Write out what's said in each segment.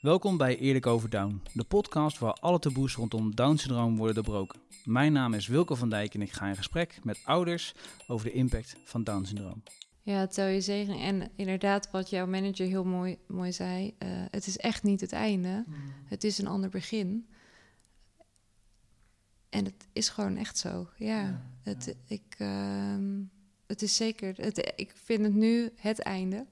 Welkom bij Eerlijk Over Down, de podcast waar alle taboes rondom Down-syndroom worden doorbroken. Mijn naam is Wilco van Dijk en ik ga in gesprek met ouders over de impact van Down-syndroom. Ja, tel je zegen. En inderdaad, wat jouw manager heel mooi, mooi zei, uh, het is echt niet het einde. Het is een ander begin. En het is gewoon echt zo. Ja, ja het, Ik, uh, het is zeker. Het, ik vind het nu het einde.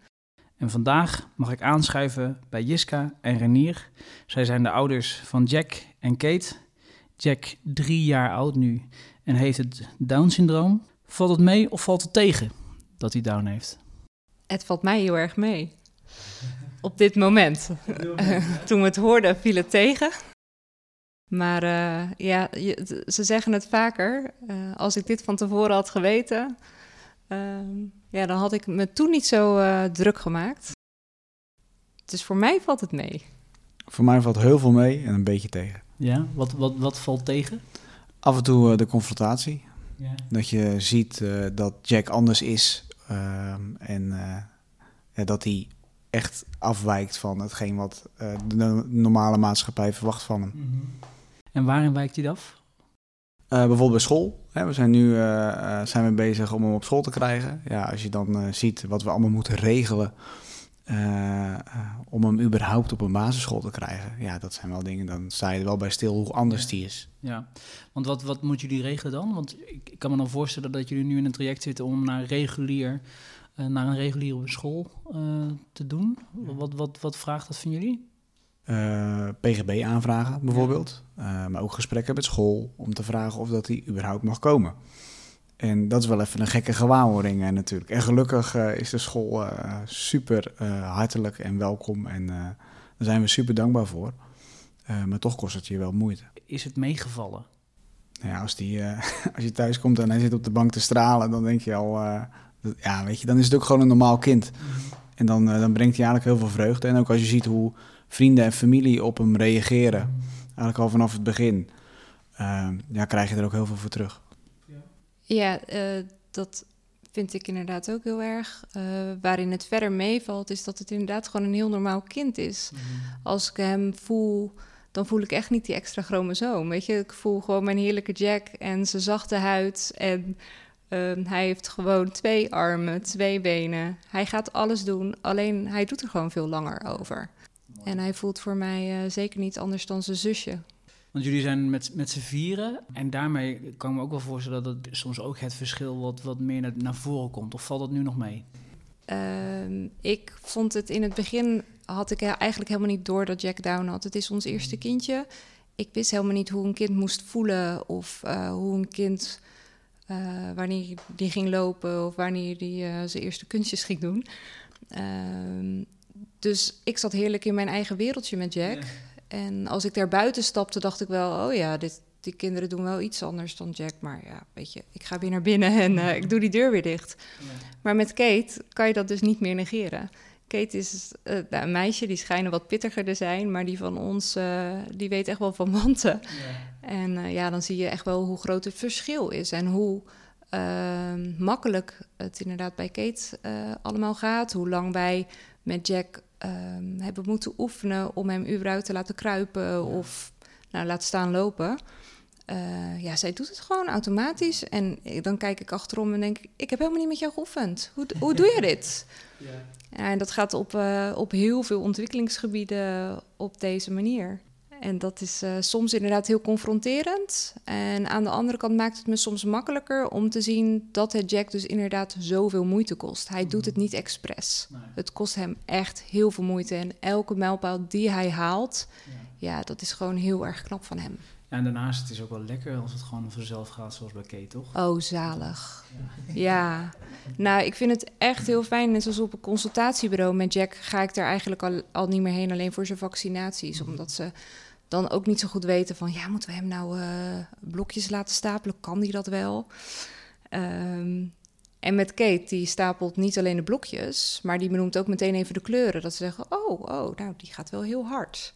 En vandaag mag ik aanschuiven bij Jiska en Renier. Zij zijn de ouders van Jack en Kate. Jack, drie jaar oud nu, en heeft het Down-syndroom. Valt het mee of valt het tegen dat hij Down heeft? Het valt mij heel erg mee. Op dit moment. Toen we het hoorden, viel het tegen. Maar uh, ja, ze zeggen het vaker. Uh, als ik dit van tevoren had geweten, uh, ja, dan had ik me toen niet zo uh, druk gemaakt. Dus voor mij valt het mee. Voor mij valt heel veel mee en een beetje tegen. Ja, wat, wat, wat valt tegen? Af en toe uh, de confrontatie. Ja. Dat je ziet uh, dat Jack anders is ehm, en ja, dat hij echt afwijkt van hetgeen wat de normale maatschappij verwacht van hem. Mm -hmm. En waarin wijkt hij af? Uh, bijvoorbeeld bij school. Hè, we zijn nu uh, zijn we bezig om hem op school te krijgen. Ja, als je dan uh, ziet wat we allemaal moeten regelen om hem überhaupt op een basisschool te krijgen. Ja, dat zijn wel dingen, dan sta je er wel bij stil hoe anders ja. die is. Ja, want wat, wat moeten jullie regelen dan? Want ik, ik, kan me dan voorstellen dat jullie nu in een traject zitten om naar regulier, naar een reguliere school te doen. Ja. Wat, wat, wat vraagt dat van jullie? Uh, PGB aanvragen bijvoorbeeld. Uh, maar ook gesprekken met school om te vragen of dat die überhaupt mag komen. En dat is wel even een gekke gewaarwording uh, natuurlijk. En gelukkig is de school super hartelijk en welkom. En daar zijn we super dankbaar voor. maar toch kost het je wel moeite. Is het meegevallen? Nou ja, als, die, als je thuis komt en hij zit op de bank te stralen, dan denk je al... Dat, ja, weet je, dan is het ook gewoon een normaal kind. En dan, dan brengt hij eigenlijk heel veel vreugde. En ook als je ziet hoe vrienden en familie op hem reageren, eigenlijk al vanaf het begin, uh, ja, krijg je er ook heel veel voor terug. Ja, uh, dat vind ik inderdaad ook heel erg. Uh, waarin het verder meevalt, is dat het inderdaad gewoon een heel normaal kind is. Mm -hmm. Als ik hem voel, dan voel ik echt niet die extra chromosoom. Weet je, ik voel gewoon mijn heerlijke Jack en zijn zachte huid. En uh, hij heeft gewoon twee armen, twee benen. Hij gaat alles doen, alleen hij doet er gewoon veel langer over. En hij voelt voor mij uh, zeker niet anders dan zijn zusje. Want jullie zijn met, met z'n vieren. En daarmee kan ik me ook wel voorstellen dat soms ook het verschil wat, wat meer naar, naar voren komt. Of valt dat nu nog mee? Uh, ik vond het in het begin, had ik eigenlijk helemaal niet door dat Jack Down had. Het is ons eerste kindje. Ik wist helemaal niet hoe een kind moest voelen of uh, hoe een kind... Uh, wanneer die ging lopen of wanneer die zijn eerste kunstjes ging doen. Dus ik zat heerlijk in mijn eigen wereldje met Jack. Ja. En als ik daar buiten stapte, dacht ik wel: oh ja, dit, die kinderen doen wel iets anders dan Jack. Maar ja, weet je, ik ga weer naar binnen en uh, ik doe die deur weer dicht. Ja. Maar met Kate kan je dat dus niet meer negeren. Kate is uh, nou, een meisje, die schijnen wat pittiger te zijn, maar die van ons, uh, die weet echt wel van wanten. Ja. En ja, dan zie je echt wel hoe groot het verschil is en hoe makkelijk het inderdaad bij Kate allemaal gaat. Hoe lang wij met Jack um, hebben moeten oefenen om hem überhaupt te laten kruipen ja. of nou, laten staan lopen. Uh, ja, zij doet het gewoon automatisch. En dan kijk ik achterom en denk ik, ik heb helemaal niet met jou geoefend. Hoe, hoe doe je dit? Ja. En dat gaat op, uh, op heel veel ontwikkelingsgebieden op deze manier. En dat is uh, soms inderdaad heel confronterend. En aan de andere kant maakt het me soms makkelijker om te zien dat het Jack dus inderdaad zoveel moeite kost. Hij doet het niet expres. Nee. Het kost hem echt heel veel moeite. En elke mijlpaal die hij haalt, ja. ja, dat is gewoon heel erg knap van hem. Ja, en daarnaast het is ook wel lekker als het gewoon vanzelf gaat, zoals bij Kate, toch? Oh, zalig. Ja. ja. Nou, ik vind het echt heel fijn. Net zoals op een consultatiebureau met Jack ga ik daar eigenlijk al, al niet meer heen, alleen voor zijn vaccinaties. Mm. Omdat ze dan ook niet zo goed weten van... ja, moeten we hem nou uh, blokjes laten stapelen? Kan die dat wel? Um, en met Kate, die stapelt niet alleen de blokjes... maar die benoemt ook meteen even de kleuren. Dat ze zeggen, oh, oh, nou, die gaat wel heel hard.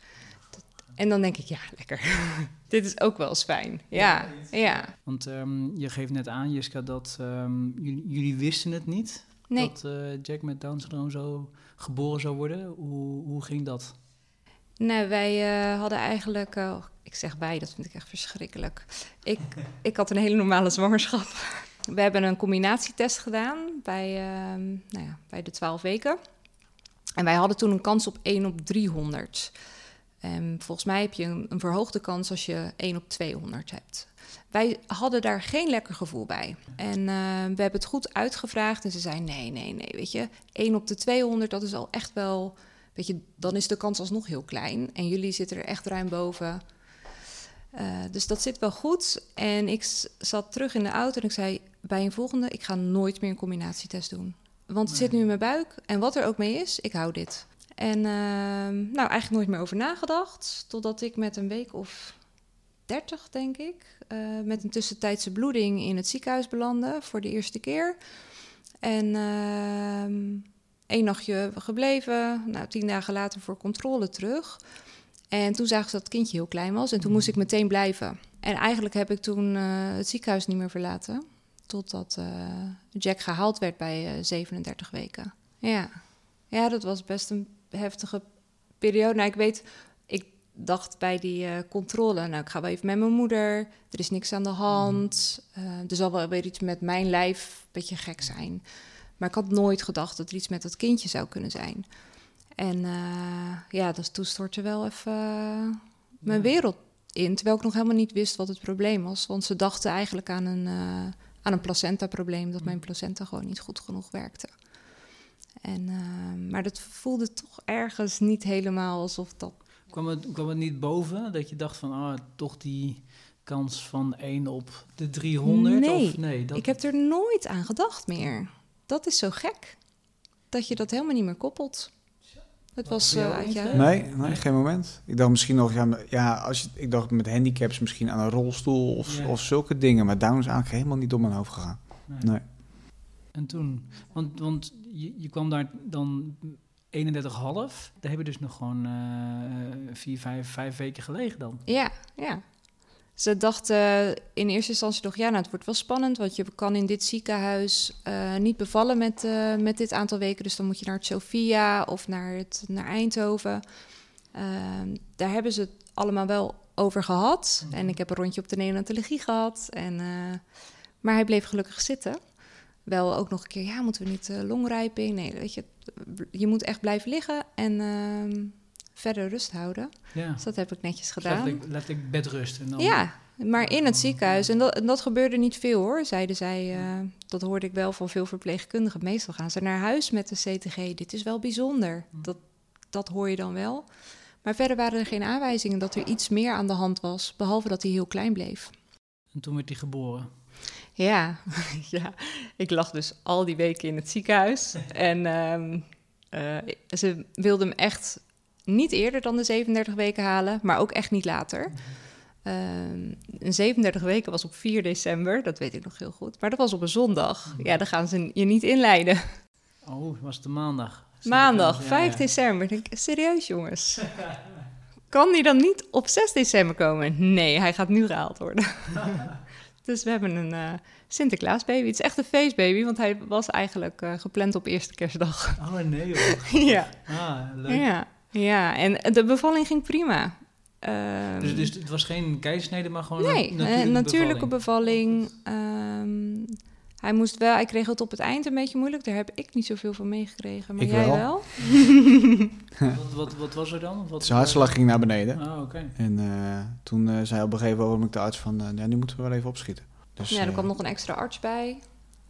Dat, en dan denk ik, ja, lekker. Dit is ook wel eens fijn. Ja, ja. ja. Want um, je geeft net aan, Jiska, dat um, jullie, jullie, wisten het niet... Nee. dat uh, Jack met Down syndroom zo geboren zou worden. Hoe, hoe ging dat? Nee, wij uh, hadden eigenlijk... Uh, ik zeg wij, dat vind ik echt verschrikkelijk. Ik, ik had een hele normale zwangerschap. We hebben een combinatietest gedaan bij, uh, nou ja, bij de 12 weken. En wij hadden toen een kans op 1 op 300. En volgens mij heb je een, een verhoogde kans als je 1 op 200 hebt. Wij hadden daar geen lekker gevoel bij. En uh, we hebben het goed uitgevraagd en ze zei nee, nee, nee, weet je, 1 op de 200, dat is al echt wel, weet je, dan is de kans alsnog heel klein. En jullie zitten er echt ruim boven. Uh, dus dat zit wel goed. En ik zat terug in de auto en ik zei bij een volgende, ik ga nooit meer een combinatietest doen. Want het zit nu in mijn buik en wat er ook mee is, ik hou dit. En uh, nou, eigenlijk nooit meer over nagedacht. Totdat ik met een week of 30, denk ik, uh, met een tussentijdse bloeding in het ziekenhuis belandde voor de eerste keer. En uh, één nachtje gebleven, nou, tien dagen later voor controle terug. En toen zagen ze dat het kindje heel klein was en toen moest ik meteen blijven. En eigenlijk heb ik toen uh, het ziekenhuis niet meer verlaten. Totdat uh, Jack gehaald werd bij uh, 37 weken. Ja. ja, dat was best een heftige periode. Nou, ik weet, ik dacht bij die controle, nou, ik ga wel even met mijn moeder. Er is niks aan de hand. Uh, er zal wel weer iets met mijn lijf een beetje gek zijn. Maar ik had nooit gedacht dat er iets met dat kindje zou kunnen zijn. En uh, ja, dus toen stortte wel even mijn ja. wereld in. Terwijl ik nog helemaal niet wist wat het probleem was. Want ze dachten eigenlijk aan een, aan een placenta-probleem. Dat mijn placenta gewoon niet goed genoeg werkte. En, uh, maar dat voelde toch ergens niet helemaal alsof dat. Kwam het, kwam het niet boven dat je dacht van, ah, toch die kans van 1 op de 300? Nee, of, nee dat... ik heb er nooit aan gedacht meer. Dat is zo gek, dat je dat helemaal niet meer koppelt. Het was uh, uit jou. Nee, nee, geen moment. Ik dacht misschien nog, ja, ja als je, ik dacht met handicaps misschien aan een rolstoel of, ja. of zulke dingen. Maar Down is eigenlijk helemaal niet door mijn hoofd gegaan. Nee. nee. En toen, want, want je, je kwam daar dan 31,5. Daar hebben dus nog gewoon uh, vier, vijf, vijf weken gelegen dan. Ja, ja. Ze dachten in eerste instantie nog, ja, nou, het wordt wel spannend, want je kan in dit ziekenhuis uh, niet bevallen met, uh, met dit aantal weken. Dus dan moet je naar het Sophia of naar, het, naar Eindhoven. Uh, daar hebben ze het allemaal wel over gehad. -hmm. En ik heb een rondje op de neonatologie gehad. En, maar hij bleef gelukkig zitten wel ook nog een keer, ja, moeten we niet longrijping? Nee, weet je, je moet echt blijven liggen en uh, verder rust houden. Ja. Dus dat heb ik netjes gedaan. Dus letterlijk bedrust. En dan... Ja, maar in het ziekenhuis. En dat, en dat gebeurde niet veel hoor, zeiden zij. Uh, dat hoorde ik wel van veel verpleegkundigen. Meestal gaan ze naar huis met de CTG. Dit is wel bijzonder. Dat, dat hoor je dan wel. Maar verder waren er geen aanwijzingen dat er iets meer aan de hand was. Behalve dat hij heel klein bleef. En toen werd hij geboren. Ja, ja, ik lag dus al die weken in het ziekenhuis. En um, uh, ze wilden hem echt niet eerder dan de 37 weken halen, maar ook echt niet later. Um, een 37 weken was op 4 december, dat weet ik nog heel goed. Maar dat was op een zondag. Ja, dan gaan ze je niet inleiden. Oh, was het de maandag? Maandag, 5 ja, ja. december. Denk ik, serieus jongens? Kan die dan niet op 6 december komen? Nee, hij gaat nu gehaald worden. Dus we hebben een uh, Sinterklaasbaby. Het is echt een feestbaby, want hij was eigenlijk uh, gepland op eerste kerstdag. Oh nee hoor. ja. Ah, leuk. Ja, ja, en de bevalling ging prima. Um, dus, dus het was geen keizersnede, maar gewoon nee, een natuurlijke, een natuurlijke bevalling. bevalling. Um, hij moest wel, hij kreeg het op het eind een beetje moeilijk. Daar heb ik niet zoveel van meegekregen, maar ik jij wel. wel? wat, wat, wat, was er dan? Wat, Zijn hartslag ging naar beneden. Ah, oké. Okay. En uh, toen uh, zei op een gegeven moment de arts van, uh, ja, nu moeten we wel even opschieten. Dus, ja, er kwam nog een extra arts bij.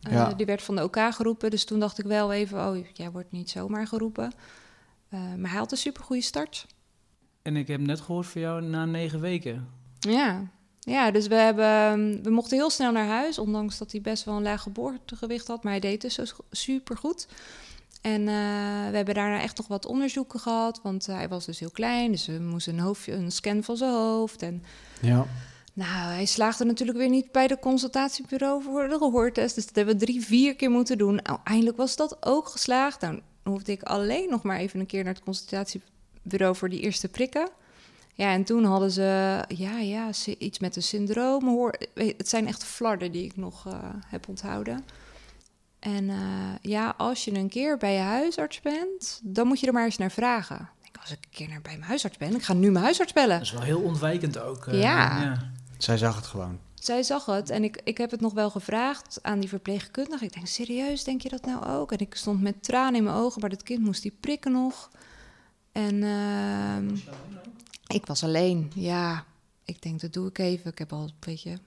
Ja. Die werd van de OK geroepen, dus toen dacht ik wel even, oh, jij wordt niet zomaar geroepen. Maar hij had een supergoeie start. En ik heb net gehoord van jou na negen weken. Ja, ja, dus we, hebben, we mochten heel snel naar huis, ondanks dat hij best wel een laag geboortegewicht had. Maar hij deed dus zo super goed. En uh, we hebben daarna echt nog wat onderzoeken gehad, want hij was dus heel klein. Dus we moesten een, hoofdje, een scan van zijn hoofd. En ja. nou, hij slaagde natuurlijk weer niet bij de consultatiebureau voor de gehoortest. Dus dat hebben we drie, vier keer moeten doen. Nou, eindelijk was dat ook geslaagd. Nou, hoefde ik alleen nog maar even een keer naar het consultatiebureau voor die eerste prikken. Ja, en toen hadden ze, ja, ja, iets met een syndroom. Hoor, het zijn echt flarden die ik nog uh, heb onthouden. En uh, ja, als je een keer bij je huisarts bent, dan moet je er maar eens naar vragen. Ik als ik een keer naar bij mijn huisarts ben, ik ga nu mijn huisarts bellen. Dat is wel heel ontwijkend ook. eh, Ja. Zij zag het gewoon. Zij zag het en ik, ik heb het nog wel gevraagd aan die verpleegkundige. Ik denk, serieus, denk je dat nou ook? En ik stond met tranen in mijn ogen, maar dat kind moest die prikken nog. En ehm, ik was alleen, ja. Ik denk, dat doe ik even. Ik heb al, weet je,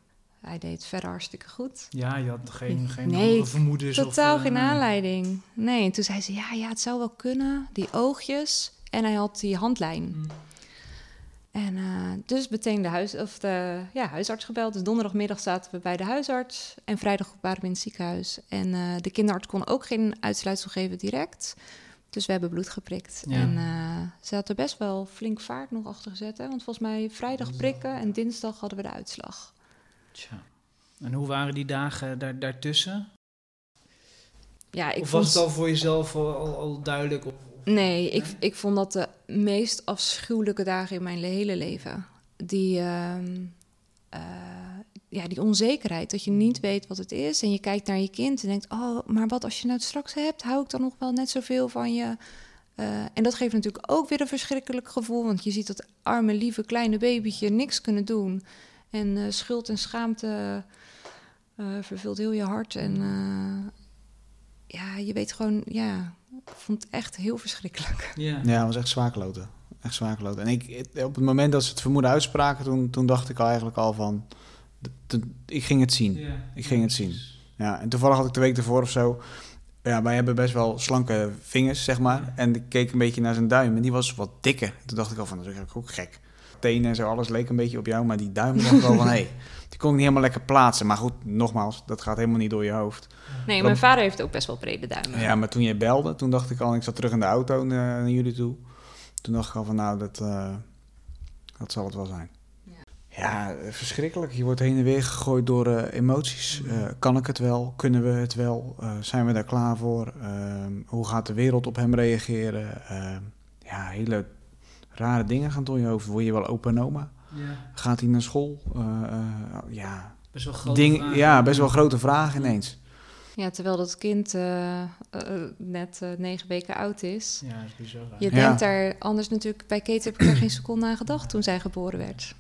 hij deed het verder hartstikke goed. Ja, je had geen, geen Nee, vermoedens. Totaal of, eh, geen nee. aanleiding. Nee, en toen zei ze, ja, ja, het zou wel kunnen. Die oogjes. En hij had die handlijn. Mm. En eh, dus meteen de, huis, of de ja, huisarts gebeld. Dus donderdagmiddag zaten we bij de huisarts. En vrijdag waren we in het ziekenhuis. En eh, de kinderarts kon ook geen uitsluitsel geven direct. Dus we hebben bloed geprikt. Ja. En eh, ze had er best wel flink vaart nog achter gezet. Hè? Want volgens mij vrijdag prikken en dinsdag hadden we de uitslag. Tja. En hoe waren die dagen daar, daartussen? Ja, ik of vond... was het al voor jezelf al, al, al duidelijk? Of, Nee, ik, ik vond dat de meest afschuwelijke dagen in mijn hele leven. Die, ehm, eh, ja, die onzekerheid, dat je niet weet wat het is. En je kijkt naar je kind en denkt, oh, maar wat als je nou het straks hebt? Hou ik dan nog wel net zoveel van je? Eh, en dat geeft natuurlijk ook weer een verschrikkelijk gevoel. Want je ziet dat arme, lieve, kleine babytje niks kunnen doen. En eh, schuld en schaamte vervult heel je hart. En ja, je weet gewoon, ja, vond het echt heel verschrikkelijk. ja. Ja, het was echt zwaakloten. Echt zwaakloten. En ik, op het moment dat ze het vermoeden uitspraken, toen, toen dacht ik al eigenlijk al van... ik ging het zien. Ik ging het zien. Ja, en toevallig had ik de week ervoor of zo... Ja, wij hebben best wel slanke vingers, zeg maar. En ik keek een beetje naar zijn duim en die was wat dikker. Toen dacht ik al van, dat is eigenlijk ook gek. Tenen en zo, alles leek een beetje op jou. Maar die duim dacht ik al van, hé, hey, die kon ik niet helemaal lekker plaatsen. Maar goed, nogmaals, dat gaat helemaal niet door je hoofd. Nee, mijn vader heeft ook best wel brede duimen. Ja, maar toen je belde, toen dacht ik al, ik zat terug in de auto naar, naar jullie toe. Toen dacht ik al van, nou, dat, eh, dat zal het wel zijn. Ja, verschrikkelijk. Je wordt heen en weer gegooid door eh, emoties. Eh, kan ik het wel? Kunnen we het wel? Zijn we daar klaar voor? Ehm, hoe gaat de wereld op hem reageren? Ehm, ja, hele rare dingen gaan door je hoofd. Word je wel opa en oma? Ja. Gaat hij naar school? Eh, eh, ja, Best wel grote ding, vragen. ja, best wel grote vragen ineens. Ja, terwijl dat kind eh, net negen weken oud is. Ja, dat is bizar. Je Ja. denkt daar anders natuurlijk... Bij Kate heb ik er geen seconde aan gedacht toen zij geboren werd.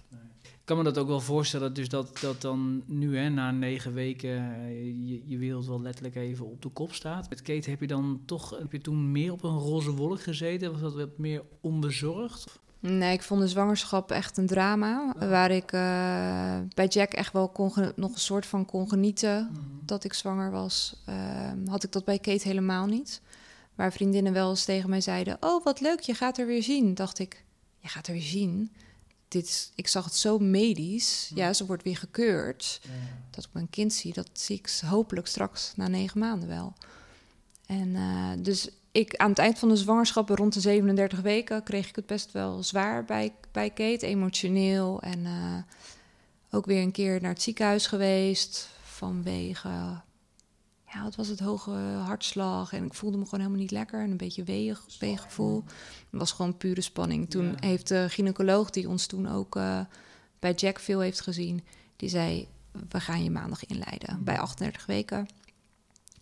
Ik kan me dat ook wel voorstellen, dus dat, dat dan nu, hè, na negen weken, eh, je, je wereld wel letterlijk even op de kop staat. Met Kate heb je dan toch, heb je toen meer op een roze wolk gezeten? Was dat wat meer onbezorgd? Nee, ik vond de zwangerschap echt een drama. Waar ik eh, bij Jack echt wel kon nog een soort van kon genieten dat ik zwanger was. Ehm, had ik dat bij Kate helemaal niet. Waar vriendinnen wel eens tegen mij zeiden... oh, wat leuk, je gaat er weer zien. Dacht ik, je gaat er weer zien? Dit is, ik zag het zo medisch. Ja, ze wordt weer gekeurd. Dat ik mijn kind zie, dat zie ik hopelijk straks na negen maanden wel. En eh, dus ik aan het eind van de zwangerschap, rond de 37 weken, kreeg ik het best wel zwaar bij, bij Kate, emotioneel. En eh, ook weer een keer naar het ziekenhuis geweest vanwege, ja, wat was het, hoge hartslag. En ik voelde me gewoon helemaal niet lekker en een beetje weeg, weeggevoel. Het was gewoon pure spanning. Toen Ja. heeft de gynaecoloog, die ons toen ook eh, bij Jack veel heeft gezien, die zei, we gaan je maandag inleiden bij 38 weken.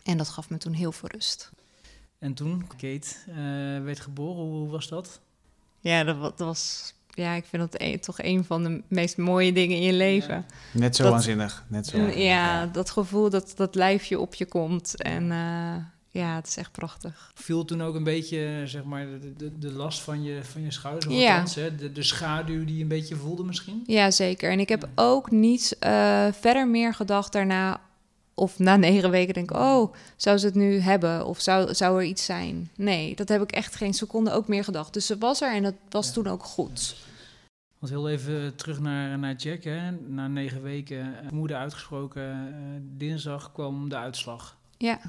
En dat gaf me toen heel veel rust. En toen Kate eh, werd geboren, hoe, was dat? Ja, dat, dat was. Ja, ik vind dat een- toch een van de meest mooie dingen in je leven. Net zo Dat- waanzinnig. Net zo Ja, dat gevoel dat dat lijfje op je komt. En eh, ja, het is echt prachtig. Viel toen ook een beetje, zeg maar, de, de, de last van je, van je schouders? Of Ja. althans, hè, de, de schaduw die je een beetje voelde misschien? Ja, zeker. En ik heb ook niet eh, verder meer gedacht daarna. Of na negen weken denk ik, oh, zou ze het nu hebben? Of zou, zou er iets zijn? Nee, dat heb ik echt geen seconde ook meer gedacht. Dus ze was er en dat was Ja. toen ook goed. Want heel even terug naar, naar Jack, hè. Na negen weken, eh, moeder uitgesproken, eh, dinsdag kwam de uitslag. Ja.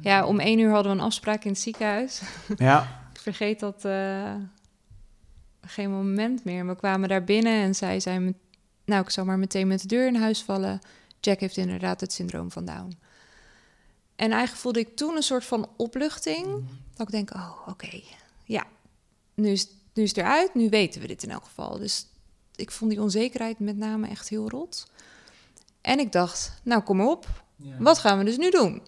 Ja, om één uur hadden we een afspraak in het ziekenhuis. Ja, Ik vergeet dat eh, geen moment meer. We kwamen daar binnen en zij zei... me- Nou, ik zal maar meteen met de deur in huis vallen. Jack heeft inderdaad het syndroom van Down. En eigenlijk voelde ik toen een soort van opluchting. Dat ik denk, oh, oké. Ja, nu is, nu is het eruit. Nu weten we dit in elk geval. Dus ik vond die onzekerheid met name echt heel rot. En ik dacht, nou, kom op. Ja. Wat gaan we dus nu doen?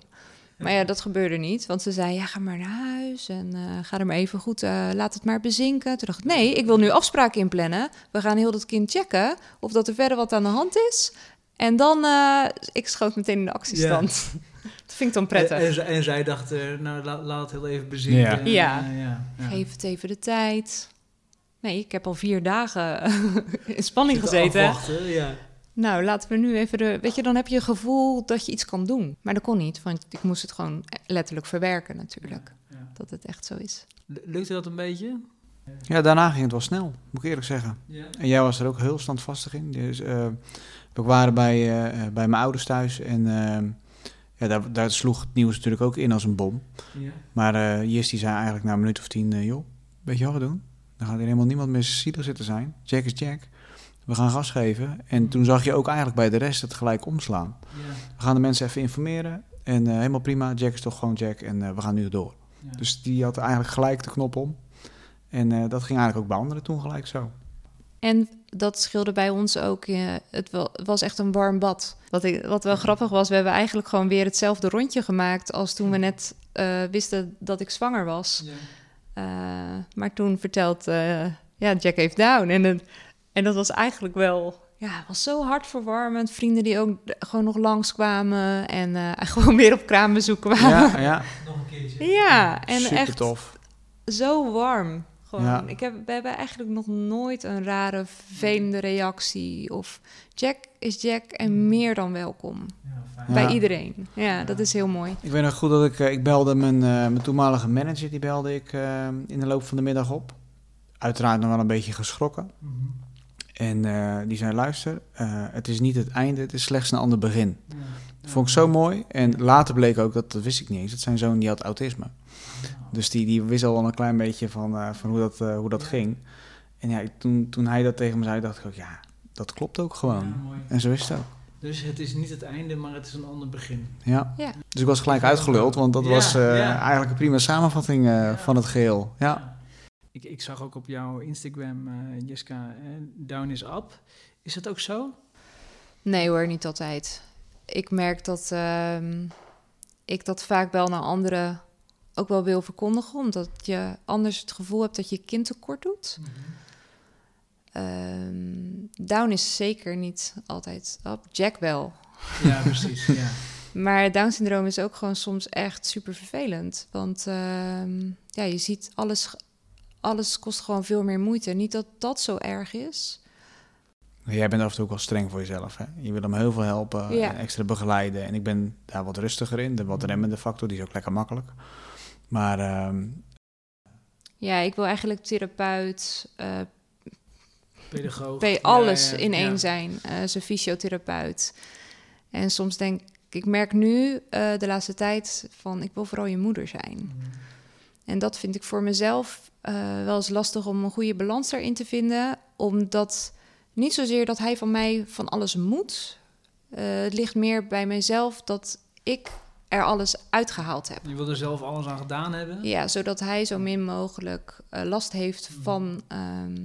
Maar ja, dat gebeurde niet. Want ze zei, ja, ga maar naar huis en eh, ga er maar even goed, eh, laat het maar bezinken. Toen dacht ik, nee, ik wil nu afspraken inplannen. We gaan heel dat kind checken of dat er verder wat aan de hand is. En dan, eh, ik schoot meteen in de actiestand. dat vind ik dan prettig. En, en, zij- en zij dacht, eh, nou, la- laat het heel even bezinken. Ja. En, Ja. eh, ja, ja. Geef het even de tijd. Nee, ik heb al vier dagen in spanning gezeten. afwachten, ja. Nou, laten we nu even de... Weet je, dan heb je een gevoel dat je iets kan doen. Maar dat kon niet, want ik moest het gewoon letterlijk verwerken natuurlijk. Ja. Dat het echt zo is. Lukte dat een beetje? Ja, daarna ging het wel snel, moet ik eerlijk zeggen. Ja. En jij was er ook heel standvastig in. Dus, eh, we waren bij, eh, eh, bij mijn ouders thuis en eh, ja, daar, daar sloeg het nieuws natuurlijk ook in als een bom. Ja. Maar eh Jis die zei eigenlijk na een minuut of tien, joh, weet je wat we doen? Dan gaat er helemaal niemand meer zielig zitten zijn. Jack is Jack. We gaan gas geven. En toen zag je ook eigenlijk bij de rest het gelijk omslaan. Ja. We gaan de mensen even informeren. En helemaal prima, Jack is toch gewoon Jack en we gaan nu door. Ja. Dus die had eigenlijk gelijk de knop om. En dat ging eigenlijk ook bij anderen toen gelijk zo. En dat scheelde bij ons ook. eh, het was echt een warm bad. Wat, ik, wat wel grappig was, we hebben eigenlijk gewoon weer hetzelfde rondje gemaakt... als toen we net eh, wisten dat ik zwanger was. Ja. Eh, maar toen verteld, eh, ja, Jack heeft down. En, het- en dat was eigenlijk wel, ja, het was zo hartverwarmend. Vrienden die ook gewoon nog langskwamen en eh, gewoon weer op kraambezoek kwamen. Ja, Ja, ja Nog een keertje. en super echt tof. zo warm. Gewoon. Ja. Ik heb, we hebben eigenlijk nog nooit een rare, vervelende reactie. Of Jack is Jack en meer dan welkom. Ja, fijn. Ja. Bij iedereen. Ja, dat is heel mooi. Ik weet nog goed dat ik, eh, ik belde mijn, eh, mijn toenmalige manager, die belde ik eh, in de loop van de middag op. Uiteraard nog wel een beetje geschrokken. Mhm. En eh, die zei, luister, eh, het is niet het einde, het is slechts een ander begin. Ja. Dat vond ik zo mooi. En later bleek ook, dat, dat wist ik niet eens, dat zijn zoon die had autisme. Dus die, die wist al wel een klein beetje van, eh, van hoe dat, eh, hoe dat Ja. ging. En ja, ik- toen, toen hij dat tegen me zei, dacht ik ook, ja, dat klopt ook gewoon. Ja. En zo is het ook. Dus het is niet het einde, maar het is een ander begin. Ja. Ja. Dus ik was gelijk uitgeluld, want dat Ja, was eh, ja. eigenlijk een prima samenvatting eh, Ja. van het geheel. Ja. Ik, ik zag ook op jouw Instagram, eh eh, Down is Up. Is dat ook zo? Nee hoor, niet altijd. Ik merk dat ehm, ik dat vaak wel naar anderen ook wel wil verkondigen, omdat je anders het gevoel hebt dat je kind tekort doet. Ehm, down is zeker niet altijd up. Jack wel. Ja, precies. Ja. Maar Down-syndroom is ook gewoon soms echt super vervelend. Want ehm, ja, je ziet alles, alles kost gewoon veel meer moeite. Niet dat dat zo erg is. Jij bent af en toe ook wel streng voor jezelf. Hè? Je wil hem heel veel helpen, Ja. en extra begeleiden. En ik ben daar wat rustiger in. De wat remmende factor, die is ook lekker makkelijk. Maar ehm, Ja, ik wil eigenlijk therapeut, eh, Pedagoog. Ja, alles ja, in één ja. zijn. eh zijn fysiotherapeut. En soms denk ik, ik merk nu eh, de laatste tijd van, ik wil vooral je moeder zijn. Mhm. En dat vind ik voor mezelf eh, wel eens lastig om een goede balans daarin te vinden. Omdat niet zozeer dat hij van mij van alles moet. Eh, het ligt meer bij mijzelf dat ik er alles uitgehaald heb. Je wil er zelf alles aan gedaan hebben. Ja, zodat hij zo min mogelijk eh, last heeft van, ehm,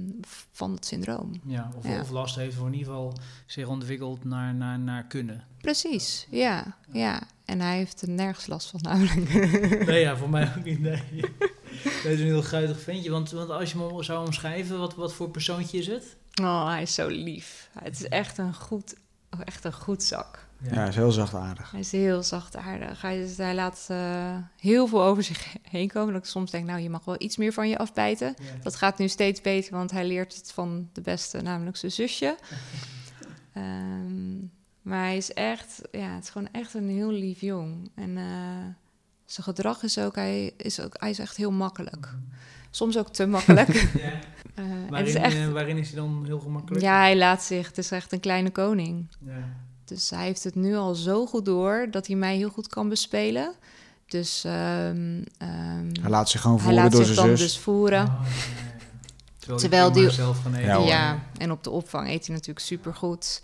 van het syndroom. Ja, of, Ja. of last heeft, of in ieder geval zich ontwikkelt naar, naar, naar kunnen. Precies, ja, ja. En hij heeft er nergens last van namelijk. Nee, ja, voor mij ook niet. Nee. Dat is een heel guitig ventje. Want, want als je hem zou omschrijven, wat, wat voor persoontje is het? Oh, hij is zo lief. Het is echt een goed, echt een goed zak. Ja, is heel zachtaardig. Hij is heel zachtaardig. Hij, is, hij laat eh, heel veel over zich heen komen. Dat ik soms denk, nou, je mag wel iets meer van je afbijten. Ja. Dat gaat nu steeds beter, want hij leert het van de beste, namelijk zijn zusje. Ehm, maar hij is echt, ja, het is gewoon echt een heel lief jong. En eh, zijn gedrag is ook, hij is ook, hij is echt heel makkelijk. Soms ook te makkelijk. Ja. Eh, Waarin, is echt, waarin is hij dan heel gemakkelijk? ja, hij laat zich, het is echt een kleine koning. Ja. Dus hij heeft het nu al zo goed door dat hij mij heel goed kan bespelen. Dus ehm, ehm, Hij laat zich gewoon hij voeren laat door zich zijn dan zus. dus voeren. Oh. Terwijl, Terwijl die, zelf gaan eten. Ja, en op de opvang eet hij natuurlijk supergoed.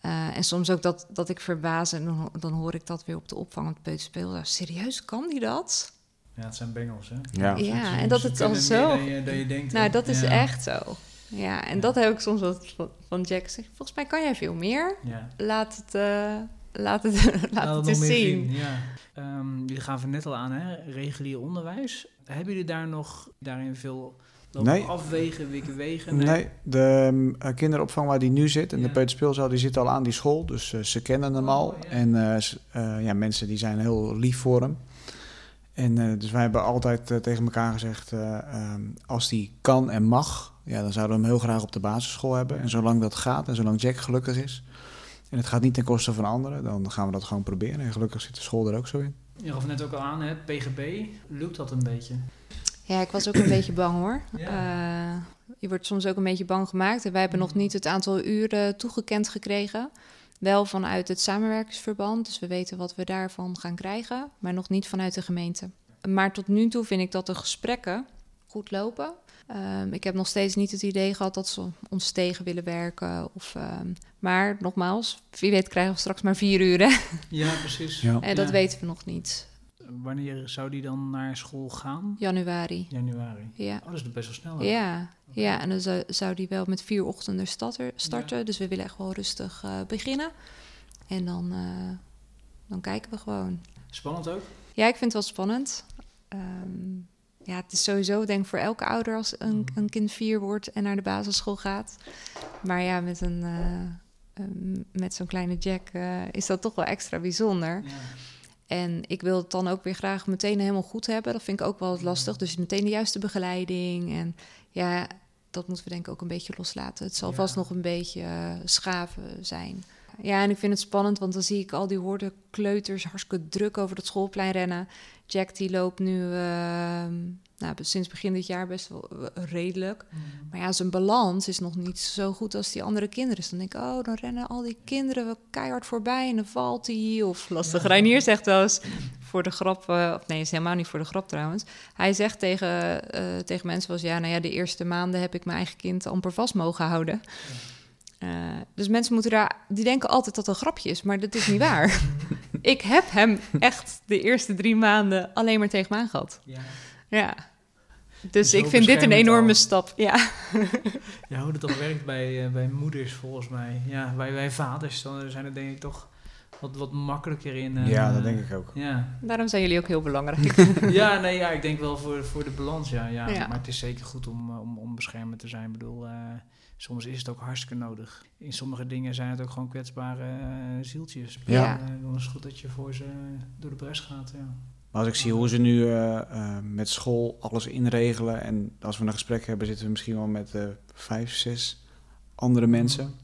Eh en soms ook dat, dat ik verbaas en dan, dan hoor ik dat weer op de opvang op het peuterspeel. Ja, Serieus, kan die dat? Ja, het zijn bengels, hè? Ja. Ja, en dat het al kunnen zo... Dan je, dan je denkt. Nou, dat is echt zo. Ja, en Ja. dat heb ik soms wat van- Jack gezegd. Volgens mij kan jij veel meer. Ja. Laat het, eh, laat het, laat Laat het nog eens meer zien. Ja. Ehm, jullie gaven net al aan, hè? regulier onderwijs. Hebben jullie daar nog daarin veel lopen Nee. afwegen, wikken wegen? Nee, de mm, eh, kinderopvang waar die nu zit en Ja. de peuterspeelzaal, die zit al aan die school. Dus eh, ze kennen hem al. Oh, ja. En eh, eh, ja, mensen die zijn heel lief voor hem. En eh, dus wij hebben altijd tegen elkaar gezegd, eh, ehm, als die kan en mag, ja, dan zouden we hem heel graag op de basisschool hebben. En zolang dat gaat en zolang Jack gelukkig is, en het gaat niet ten koste van anderen, dan gaan we dat gewoon proberen. En gelukkig zit de school er ook zo in. Je gaf net ook al aan, hè? PGB. Lukt dat een beetje? Ja, ik was ook een beetje bang hoor. Ja. Eh, je wordt soms ook een beetje bang gemaakt. En wij hebben nog Mhm. niet het aantal uren toegekend gekregen. Wel vanuit het samenwerkingsverband. Dus we weten wat we daarvan gaan krijgen. Maar nog niet vanuit de gemeente. Maar tot nu toe vind ik dat de gesprekken goed lopen. Ehm, ik heb nog steeds niet het idee gehad dat ze ons tegen willen werken. Of, ehm, maar nogmaals, wie weet krijgen we straks maar vier uur. Hè? Ja, precies. Ja. En dat Ja. weten we nog niet. Wanneer zou die dan naar school gaan? Januari. Januari. Ja. Oh, dat is best wel snel. hè? Ja, ja, en dan zou, zou die wel met vier ochtenden starten. starten Dus we willen echt wel rustig eh, beginnen. En dan, eh, dan kijken we gewoon. Spannend ook? Ja, ik vind het wel spannend. Ehm, ja, het is sowieso denk ik voor elke ouder als een, een kind vier wordt en naar de basisschool gaat. Maar ja, met, een, eh, ehm, met zo'n kleine Jack eh, is dat toch wel extra bijzonder. Ja. En ik wil het dan ook weer graag meteen helemaal goed hebben. Dat vind ik ook wel wat lastig. Dus meteen de juiste begeleiding. En ja, dat moeten we denk ik ook een beetje loslaten. Het zal Ja. vast nog een beetje eh, schaven zijn. Ja, en ik vind het spannend, want dan zie ik al die hoorde kleuters hartstikke druk over het schoolplein rennen. Jack die loopt nu ehm, nou, sinds begin dit jaar best wel eh, redelijk. Maar ja, zijn balans is nog niet zo goed als die andere kinderen. Dus dan denk ik, oh, dan rennen al die kinderen wel keihard voorbij en dan valt hij. Of lastig. Ja. Reinier zegt wel eens voor de grap, eh, of nee, is helemaal niet voor de grap trouwens. Hij zegt tegen, eh, tegen mensen was, ja, nou ja, de eerste maanden heb ik mijn eigen kind amper vast mogen houden. Dus mensen moeten daar, die denken altijd dat het een grapje is, maar dat is niet waar. ik heb hem echt de eerste drie maanden alleen maar tegen me aangehad. Ja. Ja. Dus Zo ik vind dit een enorme al. stap. Ja. Ja, hoe dat dan werkt bij, eh, bij moeders volgens mij. Ja, wij, wij vaders dan zijn er denk ik toch wat, wat makkelijker in. eh, Ja, dat denk ik ook. Ja, Daarom zijn jullie ook heel belangrijk. ja, nee, ja ik denk wel voor, voor de balans, ja, ja. Ja. Maar het is zeker goed om, eh, om, om beschermend te zijn. Ik bedoel, eh, soms is het ook hartstikke nodig. In sommige dingen zijn het ook gewoon kwetsbare eh, zieltjes. Ja. Eh, dan is het goed dat je voor ze door de bres gaat, ja. Maar als ik zie hoe ze nu eh, eh, met school alles inregelen en als we een gesprek hebben, zitten we misschien wel met eh, vijf, zes andere mensen,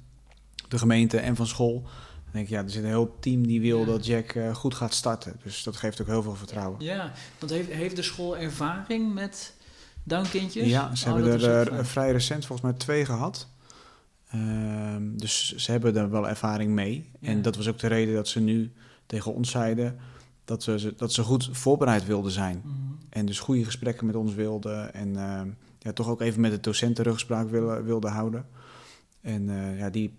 de gemeente en van school. Dan denk ik, ja, er zit een heel team die wil Ja. dat Jack eh, goed gaat starten. Dus dat geeft ook heel veel vertrouwen. Ja, want heeft, heeft de school ervaring met downkindjes? Ja, ze Oh, hebben er eh, fijn. vrij recent volgens mij twee gehad. Ehm, dus ze hebben er wel ervaring mee. Ja. En dat was ook de reden dat ze nu tegen ons zeiden dat ze, dat ze goed voorbereid wilden zijn. Mhm. En dus goede gesprekken met ons wilden. En ehm, ja, toch ook even met de docenten rugspraak willen, wilden houden. En eh, ja, die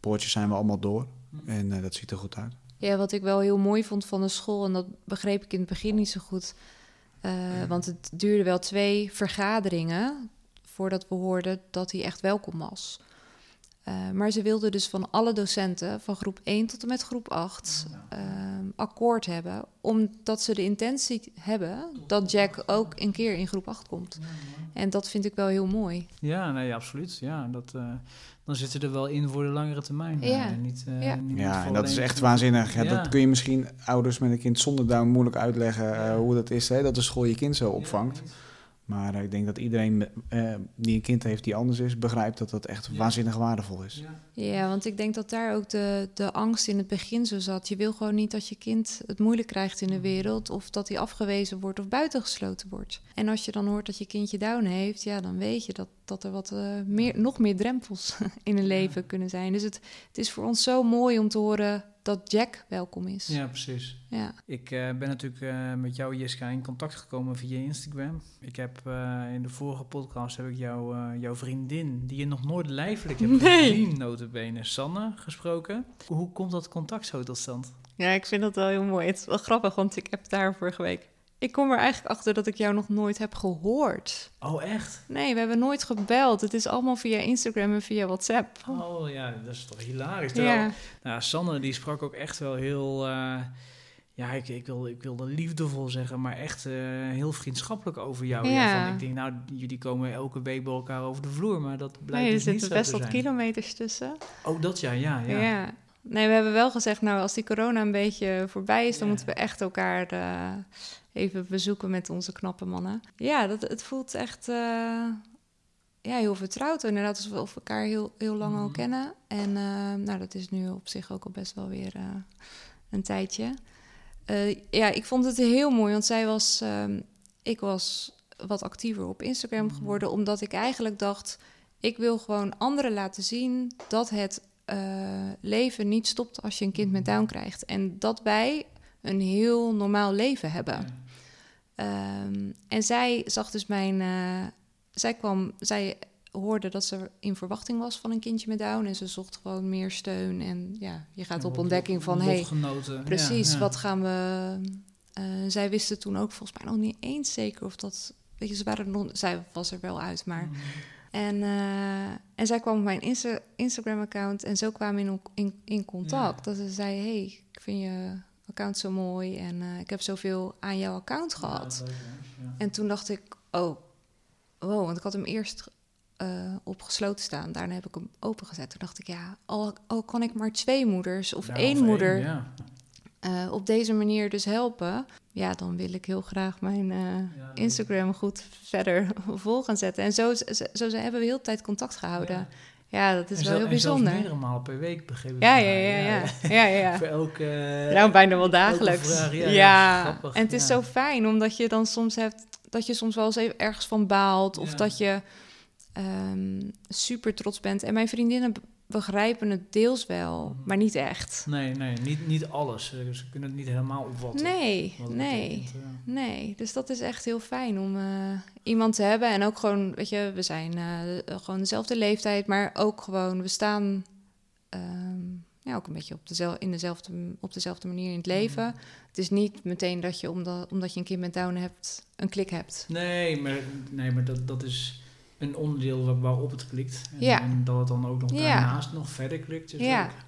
poortjes zijn we allemaal door. Mhm. En eh, dat ziet er goed uit. Ja, wat ik wel heel mooi vond van de school, en dat begreep ik in het begin niet zo goed. Eh, want het duurde wel twee vergaderingen voordat we hoorden dat hij echt welkom was. Eh, maar ze wilden dus van alle docenten, van groep 1 tot en met groep 8, ehm, akkoord hebben. Omdat ze de intentie hebben dat Jack ook een keer in groep 8 komt. En dat vind ik wel heel mooi. Ja, nee, absoluut. Ja, dat, eh, dan zitten er wel in voor de langere termijn. Ja. Eh, niet, eh, Ja. niet Ja, en dat is echt waanzinnig. Ja, Ja. Dat kun je misschien ouders met een kind zonder Down moeilijk uitleggen Ja. hoe dat is. Hè, dat de school je kind zo opvangt. Ja, Maar eh, ik denk dat iedereen eh, die een kind heeft die anders is, begrijpt dat dat echt Ja. waanzinnig waardevol is. Ja. Ja, want ik denk dat daar ook de, de angst in het begin zo zat. Je wil gewoon niet dat je kind het moeilijk krijgt in de wereld... of dat hij afgewezen wordt of buitengesloten wordt. En als je dan hoort dat je kindje down heeft... ja, dan weet je dat, dat er wat eh, meer, nog meer drempels in een leven kunnen zijn. Dus het, het is voor ons zo mooi om te horen dat Jack welkom is. ja, precies. Ja. Ik eh, ben natuurlijk eh, met jou, Jiska, in contact gekomen via Instagram. Ik heb eh, in de vorige podcast heb ik jou, eh, jouw vriendin, die je nog nooit lijfelijk hebt Nee. gezien, notabene, Sanne, gesproken. Hoe komt dat contact zo tot stand? ja, ik vind dat wel heel mooi. Het is wel grappig, want ik heb daar vorige week Ik kom er eigenlijk achter dat ik jou nog nooit heb gehoord. Oh, echt? Nee, we hebben nooit gebeld. Het is allemaal via Instagram en via WhatsApp. Oh ja, dat is toch hilarisch. Ja. Nou, Sanne die sprak ook echt wel heel... eh, ja, ik, ik, wil, ik wilde liefdevol zeggen, maar echt eh, heel vriendschappelijk over jou. Ja. van, ik denk, nou, jullie komen elke week bij elkaar over de vloer, maar dat blijkt Nee, er dus niet zitten zo best te wat zijn. kilometers tussen. Oh, dat ja, ja, ja. Ja. Nee, we hebben wel gezegd, nou, als die corona een beetje voorbij is, dan Ja. moeten we echt elkaar eh, even bezoeken met onze knappe mannen. Ja, dat, het voelt echt eh, ja, heel vertrouwd. Inderdaad, alsof we elkaar heel, heel lang al Mhm. kennen. En eh, nou, dat is nu op zich ook al best wel weer een tijdje. Ja, ik vond het heel mooi, want zij was, ehm, ik was wat actiever op Instagram Mhm. geworden, omdat ik eigenlijk dacht, ik wil gewoon anderen laten zien dat het eh, leven niet stopt als je een kind met Down krijgt. En dat wij een heel normaal leven hebben. Ehm, en zij zag dus mijn. eh, zij kwam. Zij hoorde dat ze in verwachting was van een kindje met Down. En ze zocht gewoon meer steun. En ja, je gaat Ja, op ontdekking van. Hey, precies, Ja, ja. wat gaan we. eh, zij wisten toen ook volgens mij nog niet eens zeker of dat. Weet je, ze waren er nog. Zij was er wel uit, maar. Mhm. En, eh, en zij kwam op mijn Insta- Instagram-account en zo kwamen we in, in, in contact. Dat ze zei, hey, ik vind je account zo mooi en eh, ik heb zoveel aan jouw account gehad. leuk. En toen dacht ik, oh, wow, want ik had hem eerst eh, op gesloten staan. Daarna heb ik hem opengezet. Toen dacht ik, ja, al, al kan ik maar twee moeders of Ja, één moeder. Eh, op deze manier dus helpen. Ja, dan wil ik heel graag mijn eh, Ja, Instagram goed verder vol gaan zetten. En zo, zo, zo hebben we heel de tijd contact gehouden. Ja, dat is En wel heel en bijzonder. meerdere malen per week begreep ik. Ja, ja, ja, ja. ja, ja, ja. Voor elke... Nou, bijna wel dagelijks. vraag, ja, ja, ja, grappig, en het is zo fijn, omdat je dan soms hebt dat je soms wel eens even ergens van baalt. Of dat je ehm, super trots bent. En mijn vriendinnen begrijpen het deels wel, Mhm. maar niet echt. Nee, nee, niet, niet alles. Ze, kunnen het niet helemaal opvatten. Nee, nee. betekent, ja. Nee, dus dat is echt heel fijn om eh, iemand te hebben. En ook gewoon, weet je, we zijn eh, gewoon dezelfde leeftijd, maar ook gewoon, we staan ehm, ja, ook een beetje op dezelfde, in dezelfde, op dezelfde manier in het leven. Mhm. Het is niet meteen dat je, omdat, omdat je een kind met Down hebt, een klik hebt. Nee, maar, nee, maar dat, dat is een onderdeel waar- waarop het klikt. En, Ja. en dat het dan ook nog Ja. daarnaast nog verder klikt. Ja.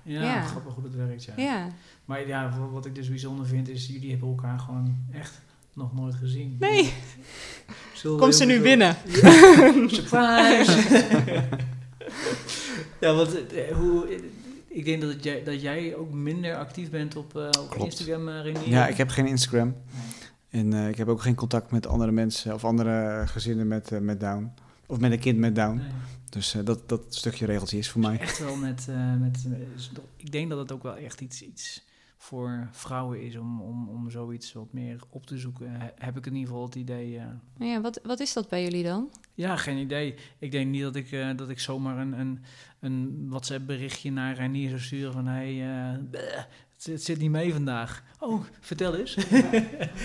Ja, Ja. grappig hoe dat werkt, ja. Ja. Maar ja, wa- wat ik dus bijzonder vind, is jullie hebben elkaar gewoon echt nog nooit gezien. Nee, Zullen komt ze nu binnen? Surprise! ja, want eh, hoe, ik denk dat jij, dat jij ook minder actief bent op, eh, op Klopt. Instagram, Renier. Ja, ik heb geen Instagram. Nee. En eh, ik heb ook geen contact met andere mensen of andere gezinnen met, met Down. Of met een kind met Down. Nee. Dus eh, dat, dat stukje regeltje is voor mij. Echt wel met, eh, met eh, ik denk dat het ook wel echt iets, iets voor vrouwen is om, om, om zoiets wat meer op te zoeken. He- heb ik in ieder geval het idee. eh. Ja, wat, wat is dat bij jullie dan? Ja, geen idee. Ik denk niet dat ik, eh, dat ik zomaar een, een, een WhatsApp berichtje naar Reinier zou sturen van hey, eh, bleh, het, het zit niet mee vandaag. Oh, vertel eens.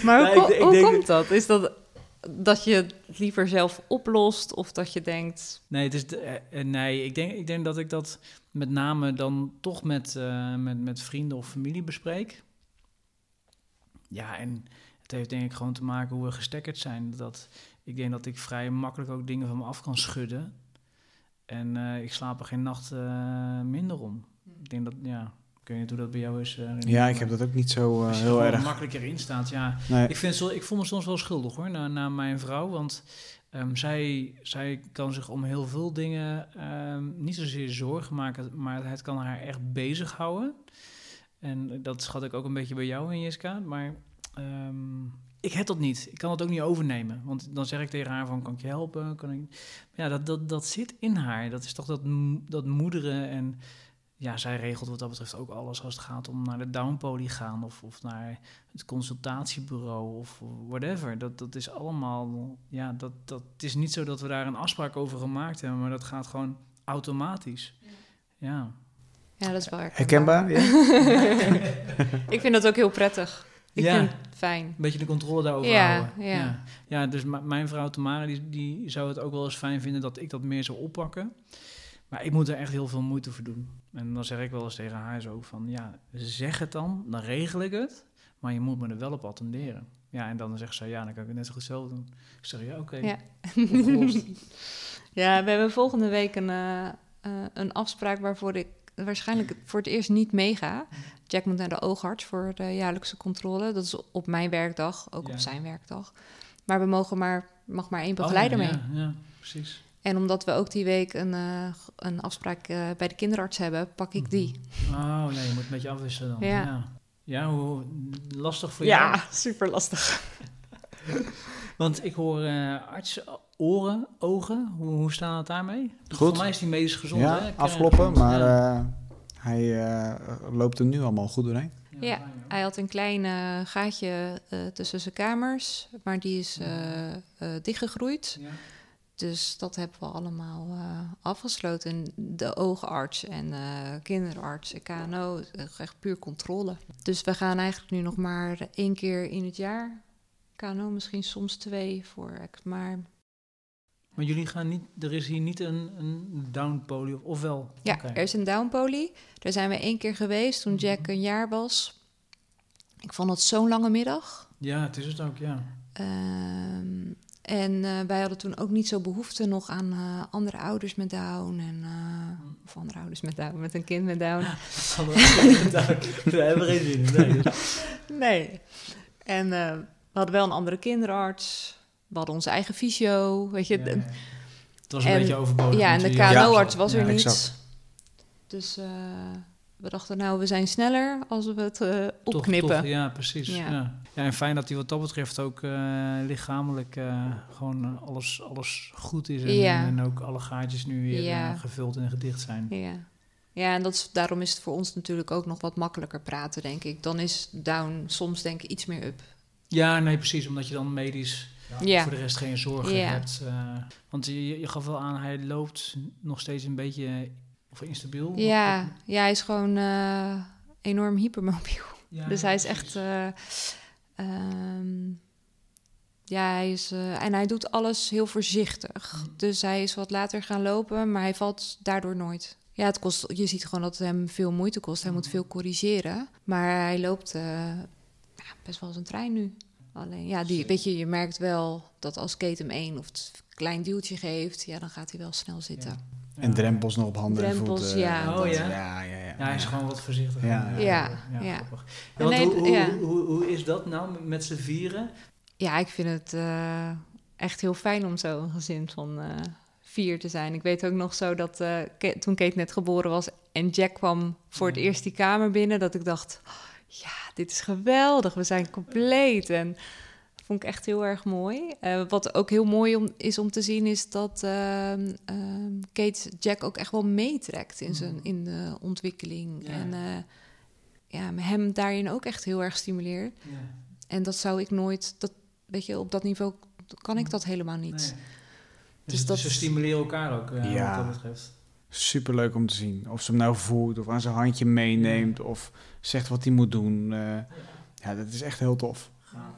Maar Ja, hoe, ik hoe denk- komt dat? Is dat dat je het liever zelf oplost of dat je denkt... Nee, het is eh, eh, nee ik, denk, ik denk dat ik dat met name dan toch met, eh, met, met vrienden of familie bespreek. Ja, en het heeft denk ik gewoon te maken hoe we gestekkerd zijn. Dat, ik denk dat ik vrij makkelijk ook dingen van me af kan schudden. En ik slaap er geen nacht minder om. Ik denk dat, ja, ik weet niet hoe dat bij jou is. eh, Ja, ik maar heb dat ook niet zo eh, je heel erg. makkelijker in staat, ja. Nee. Ik, vind, ik voel me soms wel schuldig hoor, naar, naar mijn vrouw. Want ehm, zij, zij kan zich om heel veel dingen ehm, niet zozeer zorgen maken, maar het kan haar echt bezighouden. En dat schat ik ook een beetje bij jou in Jiska. Maar ehm, ik heb dat niet. Ik kan het ook niet overnemen. Want dan zeg ik tegen haar van, kan ik je helpen? Kan ik... Ja, dat, dat, dat zit in haar. Dat is toch dat, dat moederen en... Ja, zij regelt wat dat betreft ook alles als het gaat om naar de downpoly gaan of, of naar het consultatiebureau of whatever. Dat, dat is allemaal, ja, dat, dat het is niet zo dat we daar een afspraak over gemaakt hebben, maar dat gaat gewoon automatisch. Ja. Ja, dat is wel Herkenbaar? Ja? ik vind dat ook heel prettig. Ik Ja. vind het fijn. Een beetje de controle daarover Ja, houden. ja. ja. Ja, dus mijn vrouw Tamara, die, die zou het ook wel eens fijn vinden dat ik dat meer zou oppakken. Maar ik moet er echt heel veel moeite voor doen. En dan zeg ik wel eens tegen haar zo van, ja, zeg het dan, dan regel ik het. Maar je moet me er wel op attenderen. Ja, en dan zegt ze, ja, dan kan ik het net zo goed zelf doen. Ik zeg, ja, oké. Ja. we hebben volgende week een, eh, eh, een afspraak waarvoor ik waarschijnlijk voor het eerst niet meega. Jack moet naar de oogarts voor de jaarlijkse controle. Dat is op mijn werkdag, ook Ja. op zijn werkdag. Maar we mogen maar, mag maar één Oh, begeleider ja, mee. Ja, ja, precies. En omdat we ook die week een, eh, een afspraak eh, bij de kinderarts hebben, pak ik die. Oh, ja, je moet een beetje afwisselen dan. Ja. Ja, ja hoe, lastig voor jou. super lastig. Want ik hoor eh artsen, oren, ogen. Hoe, hoe staan het daarmee? Goed. Voor mij is die medisch gezond, hè? ja, afkloppen, maar Ja. eh, hij eh, loopt er nu allemaal goed doorheen. Ja, hoor. Hij had een klein gaatje eh, tussen zijn kamers, maar die is eh, eh, dichtgegroeid. Ja. Dus dat hebben we allemaal eh, afgesloten. En De oogarts en eh, kinderarts en KNO, eh, echt puur controle. Dus we gaan eigenlijk nu nog maar één keer in het jaar. KNO misschien soms twee voor maar Maar jullie gaan niet, er is hier niet een, een downpolie, of, of wel? Ja, er is een downpolie. Daar zijn we één keer geweest toen Jack een jaar was. Ik vond het zo'n lange middag. Ja, het is het ook, ja. Ehm, en eh, wij hadden toen ook niet zo behoefte nog aan eh, andere ouders met Down. En, eh, of andere ouders met Down, met een kind met Down. We hebben geen zin in. Nee. Nee. En eh, we hadden wel een andere kinderarts. We hadden onze eigen fysio. Weet je, Ja, de- ja. Het was een En- beetje overbodig. Ja, en de KNO-arts was Ja, er niet. exact. Dus eh, we dachten, nou, we zijn sneller als we het eh, Toch- opknippen. toch, ja, precies. Ja. Ja. Ja. en fijn dat hij wat dat betreft ook eh, lichamelijk eh, gewoon eh, alles, alles goed is. En, Ja. en ook alle gaatjes nu weer Ja. eh, gevuld en gedicht zijn. Ja, ja en dat is, daarom is het voor ons natuurlijk ook nog wat makkelijker praten, denk ik. Dan is down soms denk ik iets meer up. Ja, nee, precies. Omdat je dan medisch Ja, voor de rest geen zorgen hebt. eh, want je, je gaf wel aan, hij loopt nog steeds een beetje of instabiel. ja, ja hij is gewoon eh, enorm hypermobiel. Ja, dus hij is precies. echt... eh, ehm, ja, hij is... eh, en hij doet alles heel voorzichtig. Mm. Dus hij is wat later gaan lopen, maar hij valt daardoor nooit. Ja, het kost, je ziet gewoon dat het hem veel moeite kost. Hij moet veel corrigeren. Maar hij loopt ja, best wel als een trein nu. Alleen, ja, die, weet je, je merkt wel dat als Kate hem één of het klein duwtje geeft... ja, dan gaat hij wel snel zitten. Ja. En drempels nog op handen Drempels, en voeten. ja. Oh, ja? Ja, ja, ja. Hij is gewoon wat voorzichtiger. Ja, ja. Ja. want nee, hoe, hoe, ja. hoe, hoe, hoe is dat nou met z'n vieren? Ja, ik vind het eh, echt heel fijn om zo een gezin van eh, vier te zijn. Ik weet ook nog zo dat eh, toen Kate net geboren was en Jack kwam voor het Ja. eerst die kamer binnen, dat ik dacht, "Oh, ja, dit is geweldig, we zijn compleet. En vond ik echt heel erg mooi. Eh, wat ook heel mooi om, is om te zien, is dat ehm, ehm, Kate Jack ook echt wel meetrekt in, zijn, Mhm. in de ontwikkeling. Ja. En eh, ja, hem daarin ook echt heel erg stimuleert. En dat zou ik nooit, dat, weet je, op dat niveau kan ik dat helemaal niet. Nee. Dus Dus, dat- ze stimuleren elkaar ook, eh, Ja. wat dat betreft. Superleuk om te zien. Of ze hem nou voert of aan zijn handje meeneemt of zegt wat hij moet doen. eh, ja, dat is echt heel tof.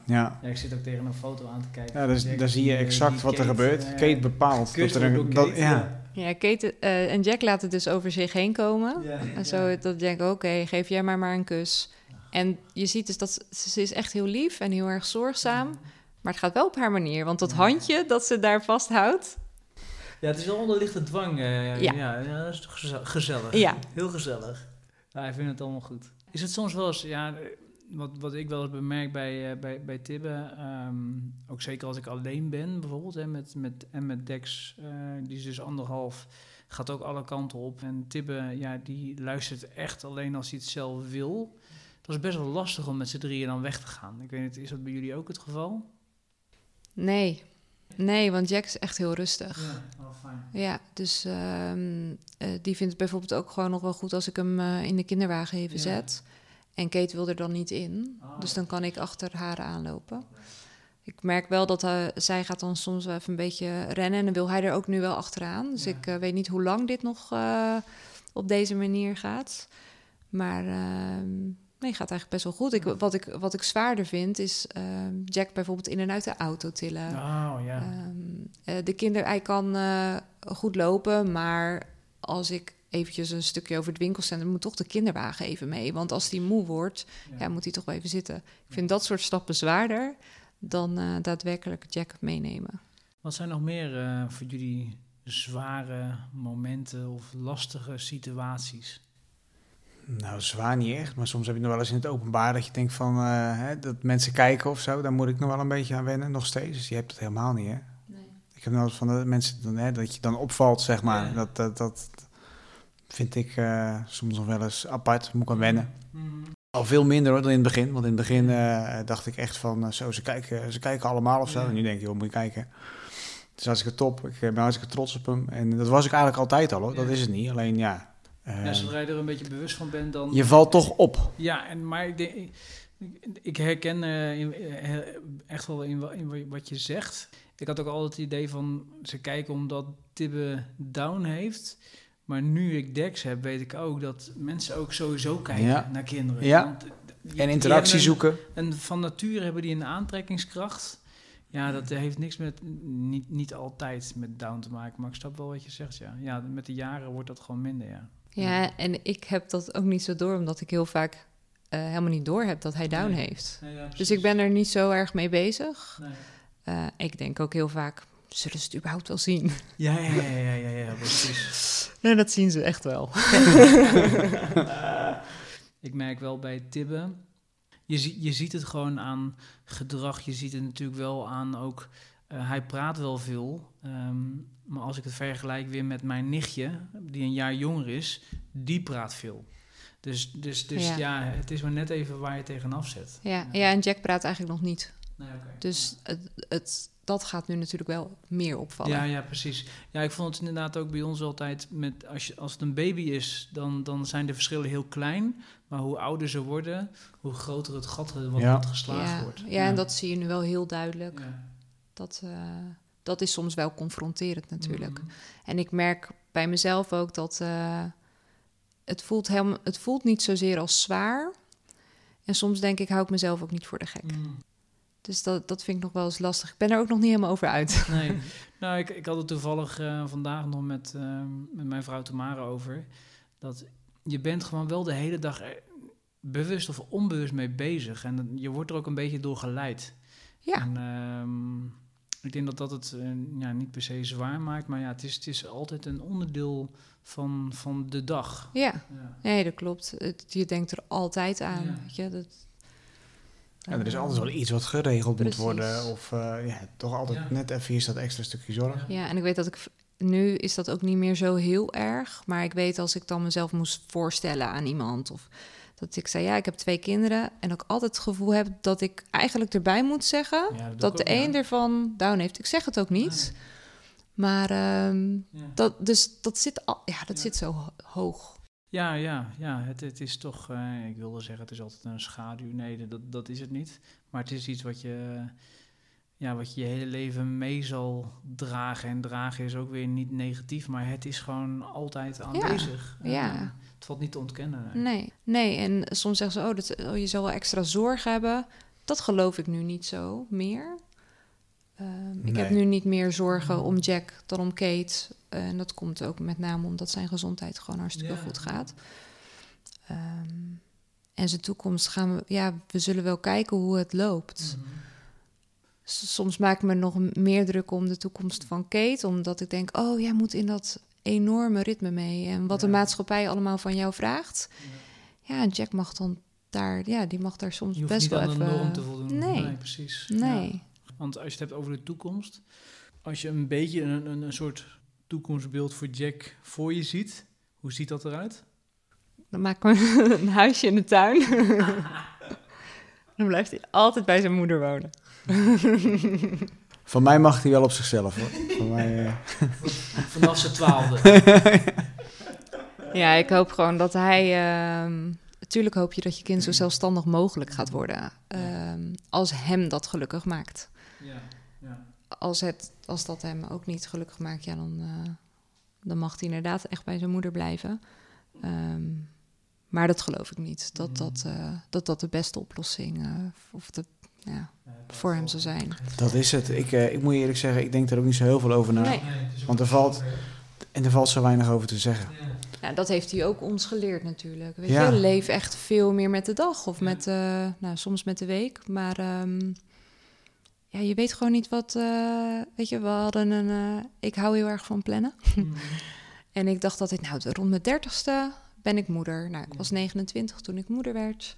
Ja. Ja, ik zit ook tegen een foto aan te kijken. Ja, daar, Jack daar zie je eh, exact die wat er Kate, gebeurt. eh, Kate bepaalt dat er een... Dat, Kate, ja. Ja, Kate eh, en Jack laten het dus over zich heen komen. Ja, En zo ja. dat Jack, oké, geef jij maar maar een kus. En je ziet dus dat ze, ze is echt heel lief en heel erg zorgzaam. Maar het gaat wel op haar manier. Want dat Ja. handje dat ze daar vasthoudt. Ja, het is wel onder lichte dwang. eh, Ja. ja. Ja, dat is toch geze- gezellig. Ja. Heel gezellig. Ja, ik vind het allemaal goed. Is het soms wel eens, ja, wat, wat ik wel eens bemerk bij, eh, bij, bij Tibbe, ehm, ook zeker als ik alleen ben bijvoorbeeld, hè, met, met, en met Dex, eh, die is dus anderhalf, gaat ook alle kanten op. En Tibbe, ja, die luistert echt alleen als hij het zelf wil. Dat is best wel lastig om met z'n drieën dan weg te gaan. Ik weet niet, is dat bij jullie ook het geval? Nee. Nee, want Jack is echt heel rustig. Ja, oh, fijn. Ja, dus ehm, eh, die vindt het bijvoorbeeld ook gewoon nog wel goed als ik hem in de kinderwagen even Ja. zet. En Kate wil er dan niet in. Dus dan kan ik achter haar aanlopen. Ik merk wel dat eh, zij gaat dan soms wel even een beetje rennen. En dan wil hij er ook nu wel achteraan. Dus Ja. ik eh, weet niet hoe lang dit nog eh, op deze manier gaat. Maar ehm, nee, gaat eigenlijk best wel goed. Ik, wat, ik, wat ik zwaarder vind is ehm, Jack bijvoorbeeld in en uit de auto tillen. Oh, ja. Ehm, eh, de kinder, hij kan goed lopen, maar als ik eventjes een stukje over het winkelcentrum, moet toch de kinderwagen even mee. Want als die moe wordt, ja. moet hij toch wel even zitten. Ik vind dat soort stappen zwaarder dan eh, daadwerkelijk Jack meenemen. Wat zijn nog meer eh, voor jullie zware momenten of lastige situaties? Nou, zwaar niet echt. Maar soms heb je nog wel eens in het openbaar dat je denkt van... eh, hè, dat mensen kijken of zo. Daar moet ik nog wel een beetje aan wennen, nog steeds. Dus je hebt het helemaal niet, hè? Nee. Ik heb nog wel eens van de mensen dan, hè, dat je dan opvalt, zeg maar. Ja. Dat, dat, dat vind ik eh, soms nog wel eens apart. Moet ik aan wennen. Al veel minder hoor dan in het begin. Want in het begin eh, dacht ik echt van... eh, zo, ze kijken, ze kijken allemaal of zo. En nu denk je, joh, moet je kijken. Het is hartstikke top. Ik ben hartstikke trots op hem. En dat was ik eigenlijk altijd al, hoor. Dat is het niet. Alleen, ja... Ja, zodra je er een beetje bewust van bent, dan... je valt toch op. Ja, en, maar ik, denk, ik, ik herken in, echt wel in wat je zegt. Ik had ook altijd het idee van ze kijken omdat Tibbe down heeft. Maar nu ik Dex heb, weet ik ook dat mensen ook sowieso kijken Ja. naar kinderen. Ja. Want, die- En interactie een- zoeken. En van nature hebben die een aantrekkingskracht. Ja, dat heeft niks met, niet, niet altijd met down te maken. Maar ik snap wel wat je zegt, ja. Ja, met de jaren wordt dat gewoon minder, ja. Ja, en ik heb dat ook niet zo door, omdat ik heel vaak eh, helemaal niet door heb dat hij down Nee. heeft. Ja, Dus ik ben er niet zo erg mee bezig. Nee. Eh, ik denk ook heel vaak, zullen ze het überhaupt wel zien? Ja, ja, ja, ja, ja, ja, precies. Nee, dat zien ze echt wel. Ik merk wel bij Tibbe, je, zie- je ziet het gewoon aan gedrag. Je ziet het natuurlijk wel aan ook, eh, hij praat wel veel. ehm, maar als ik het vergelijk weer met mijn nichtje, die een jaar jonger is, die praat veel. Dus, dus, dus ja. Ja. het is maar net even waar je tegenaf zet. Ja, ja, en Jack praat eigenlijk nog niet. Nee. Dus het, het, dat gaat nu natuurlijk wel meer opvallen. Ja, ja, precies. Ja, ik vond het inderdaad ook bij ons altijd met als, je, als het een baby is, dan, dan zijn de verschillen heel klein. Maar hoe ouder ze worden, hoe groter het gat wat, Ja. wat geslagen ja, wordt. ja, en dat zie je nu wel heel duidelijk. Ja. Dat, eh, dat is soms wel confronterend natuurlijk. Mhm. En ik merk bij mezelf ook dat eh, het, voelt helemaal, het voelt niet zozeer als zwaar. En soms denk ik, hou ik mezelf ook niet voor de gek. Mhm. Dus dat, dat vind ik nog wel eens lastig. Ik ben er ook nog niet helemaal over uit. Nee, nou, ik, ik had het toevallig eh, vandaag nog met, eh, met mijn vrouw Tamara over. Dat je bent gewoon wel de hele dag bewust of onbewust mee bezig. En je wordt er ook een beetje door geleid. Ja, En, ehm, ik denk dat dat het eh, ja, niet per se zwaar maakt. Maar ja, het is, het is altijd een onderdeel van, van de dag. ja. Ja. Nee, dat klopt. Het, je denkt er altijd aan. Ja. Weet je? Dat, Ja, er is altijd wel iets wat geregeld Precies. moet worden. Of eh, ja, toch altijd Ja. net even is dat extra stukje zorg. Ja, en ik weet dat ik... Nu is dat ook niet meer zo heel erg. Maar ik weet als ik dan mezelf moest voorstellen aan iemand... of dat ik zei, ja, ik heb twee kinderen... en ook altijd het gevoel heb dat ik eigenlijk erbij moet zeggen... Ja, dat de ook, ja. een ervan down heeft. Ik zeg het ook niet. Maar ehm, Ja. dat, dus dat zit, al, ja, dat Ja. zit zo ho- hoog. Ja, ja, ja. Het, het is toch, eh, ik wilde zeggen, het is altijd een schaduw. Nee, dat, dat is het niet. Maar het is iets wat je, ja, wat je je hele leven mee zal dragen. En dragen is ook weer niet negatief, maar het is gewoon altijd aanwezig. En, ja. eh, het valt niet te ontkennen. nee. Nee, nee. En soms zeggen ze, oh, dat, oh, je zal wel extra zorg hebben. Dat geloof ik nu niet zo meer. Ehm, Ik heb nu niet meer zorgen om Jack dan om Kate. En dat komt ook met name omdat zijn gezondheid gewoon hartstikke Ja. goed gaat. Ehm, en zijn toekomst gaan we, ja, we zullen wel kijken hoe het loopt. Mhm. Soms maak ik me nog meer druk om de toekomst van Kate, omdat ik denk, oh, jij moet in dat enorme ritme mee. En wat de maatschappij allemaal van jou vraagt. Ja, en Jack mag dan daar, ja, die mag daar soms best wel even. te. Nee. precies. Nee. Ja. Want als je het hebt over de toekomst, als je een beetje een, een, een soort toekomstbeeld voor Jack voor je ziet, hoe ziet dat eruit? Dan maken we een huisje in de tuin. dan blijft hij altijd bij zijn moeder wonen. Van mij mag hij wel op zichzelf hoor. Van mij, eh, Vanaf zijn twaalfde. Ja, ik hoop gewoon dat hij. ehm natuurlijk hoop je dat je kind zo zelfstandig mogelijk gaat worden. ehm, als hem dat gelukkig maakt. Ja, ja. Als, het, als dat hem ook niet gelukkig maakt, ja, dan, eh, dan mag hij inderdaad echt bij zijn moeder blijven. Ehm, maar dat geloof ik niet. Dat Mhm. dat, eh, dat, dat de beste oplossing eh, of de, ja, voor hem zou zijn. dat is het. Ik, eh, ik moet je eerlijk zeggen, ik denk er ook niet zo heel veel over na. Nee. Want er valt, en er valt zo weinig over te zeggen. Ja, dat heeft hij ook ons geleerd natuurlijk. Weet Ja. je, leef echt veel meer met de dag of met, eh, nou, soms met de week. Maar ehm, ja, je weet gewoon niet wat. eh, weet je, we hadden een. eh, ik hou heel erg van plannen. En ik dacht altijd, nou, rond mijn dertigste ben ik moeder. Nou, ik Ja. was 29 toen ik moeder werd.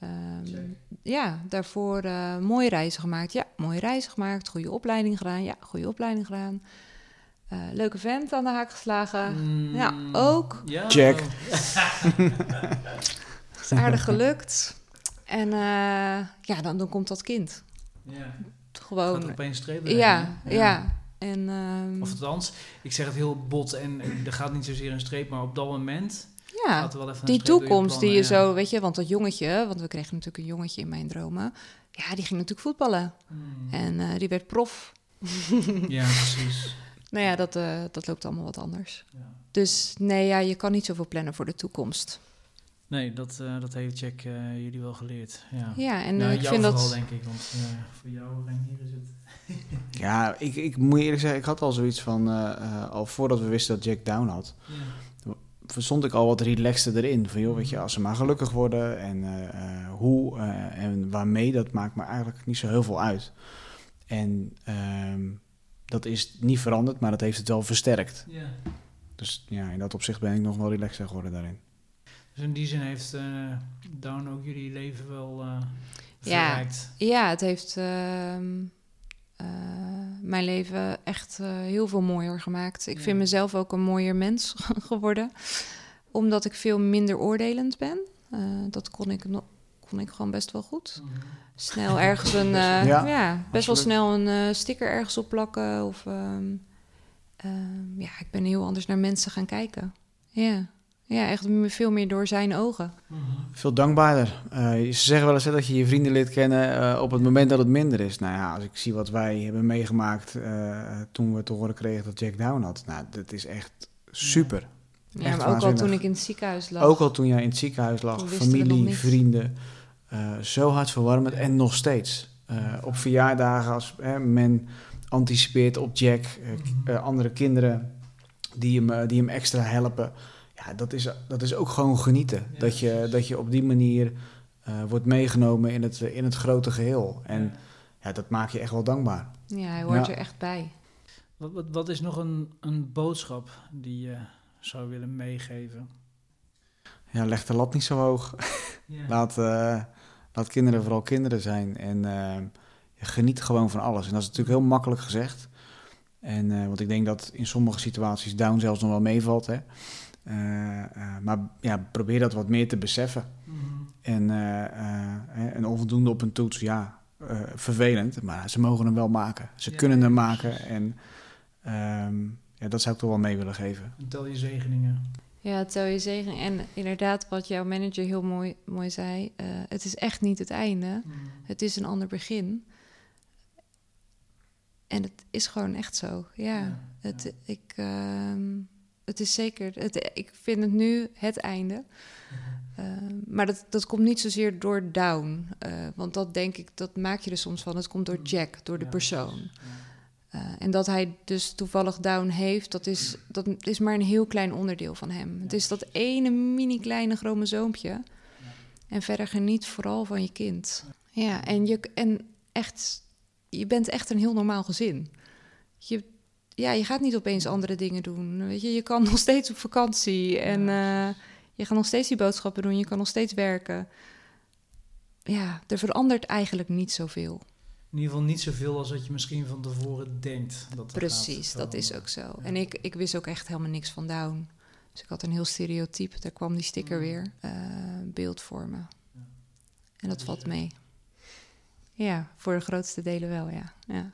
Ehm, Check. ja, daarvoor eh, mooie reizen gemaakt. Ja, mooie reizen gemaakt. Goede opleiding gedaan. Ja, goede opleiding gedaan. Eh, leuke vent aan de haak geslagen. Mm, Ja, ook. Ja, Check. Is aardig gelukt. En eh, ja, dan, dan komt dat kind. Ja. Gewoon. opeens streep Ja, ja. En, ehm, Of althans, ik zeg het heel bot en er gaat niet zozeer een streep, maar op dat moment ja, gaat er wel even een die toekomst die je zo, weet je, want dat jongetje, want we kregen natuurlijk een jongetje in mijn dromen. Ja, die ging natuurlijk voetballen. ja. Mm. En eh, die werd prof. Ja, precies. Nou ja, dat, eh, dat loopt allemaal wat anders. Ja. Dus nee, ja, je kan niet zoveel plannen voor de toekomst. Nee, dat, eh, dat heeft Jack eh, jullie wel geleerd. Ja, Ja, en nou, eh, ik jou vind vooral, dat... denk ik, want voor jou, Reinier, is het... Ja, ik, ik moet eerlijk zeggen, ik had al zoiets van, eh, eh, al voordat we wisten dat Jack down had, Ja. stond ik al wat relaxter erin. Van joh, weet je, als ze maar gelukkig worden en eh, eh, hoe eh, en waarmee, dat maakt me eigenlijk niet zo heel veel uit. En ehm, dat is niet veranderd, maar dat heeft het wel versterkt. Ja. Dus ja, in dat opzicht ben ik nog wel relaxer geworden daarin. Dus in die zin heeft eh Down ook jullie leven wel eh Ja. verrijkt. Ja, het heeft ehm, eh, mijn leven echt eh, heel veel mooier gemaakt. Ik Ja. vind mezelf ook een mooier mens geworden. Omdat ik veel minder oordelend ben. Eh, dat kon ik, no- kon ik gewoon best wel goed. Mhm. Snel ergens een... eh, Ja, ja, best wel snel een eh, sticker ergens op plakken. Of ehm, ehm, ja, ik ben heel anders naar mensen gaan kijken. Ja, ja echt veel meer door zijn ogen. Mhm. Veel dankbaarder. Eh, ze zeggen wel eens hè, dat je je vrienden leert kennen eh, op het moment dat het minder is. Nou ja, als ik zie wat wij hebben meegemaakt eh, toen we te horen kregen dat Jack down had. Nou, dat is echt super. Ja, Echt maar ook al toen ik in het ziekenhuis lag. Ook al toen jij in het ziekenhuis lag, familie, vrienden. zo hartverwarmend en nog steeds. Op verjaardagen als men anticipeert op Jack, eh, andere kinderen die hem, die hem extra helpen. Ja, dat is, dat is ook gewoon genieten. Ja, dat, je, dat je op die manier eh, wordt meegenomen in het, in het grote geheel. En Ja. ja, dat maakt je echt wel dankbaar. Ja, hij hoort Ja. er echt bij. Wat, wat, wat is nog een, een boodschap die je zou willen meegeven? Ja, leg de lat niet zo hoog. Ja. Laat, eh, laat kinderen vooral kinderen zijn. En eh, geniet gewoon van alles. En dat is natuurlijk heel makkelijk gezegd. En, eh, want ik denk dat in sommige situaties down zelfs nog wel meevalt. Hè? Eh, eh, maar ja, probeer dat wat meer te beseffen. Mhm. En eh, eh, een onvoldoende op een toets, ja, eh, vervelend. Maar ze mogen hem wel maken. Ze Ja, kunnen ja, hem precies. maken. En ehm, ja, dat zou ik toch wel mee willen geven. En tel je zegeningen. Ja, tel je zegen. En inderdaad, wat jouw manager heel mooi, mooi zei, eh, het is echt niet het einde. Mhm. Het is een ander begin. En het is gewoon echt zo. Ja, Ja, Het, ja. ik, ehm, het is zeker. Het, ik vind het nu het einde. Ehm, maar dat, dat komt niet zozeer door down. eh, want dat denk ik, dat maak je er soms van. Het komt door Jack, door de Ja, persoon. Eh, en dat hij dus toevallig down heeft, dat is, dat is maar een heel klein onderdeel van hem. Het is dat ene mini kleine chromosoompje. En verder geniet vooral van je kind. Ja, en, je, en echt, je bent echt een heel normaal gezin. Je, ja, je gaat niet opeens andere dingen doen. Weet je, je kan nog steeds op vakantie en eh, je gaat nog steeds die boodschappen doen. Je kan nog steeds werken. Ja, er verandert eigenlijk niet zoveel. In ieder geval niet zoveel als dat je misschien van tevoren denkt. Dat Precies, dat is ook zo. Ja. En ik, ik wist ook echt helemaal niks van Down. Dus ik had een heel stereotype, daar kwam die sticker Mm. weer, eh, beeld voor me. Ja. En dat valt mee. Ja, voor de grootste delen wel, ja. ja.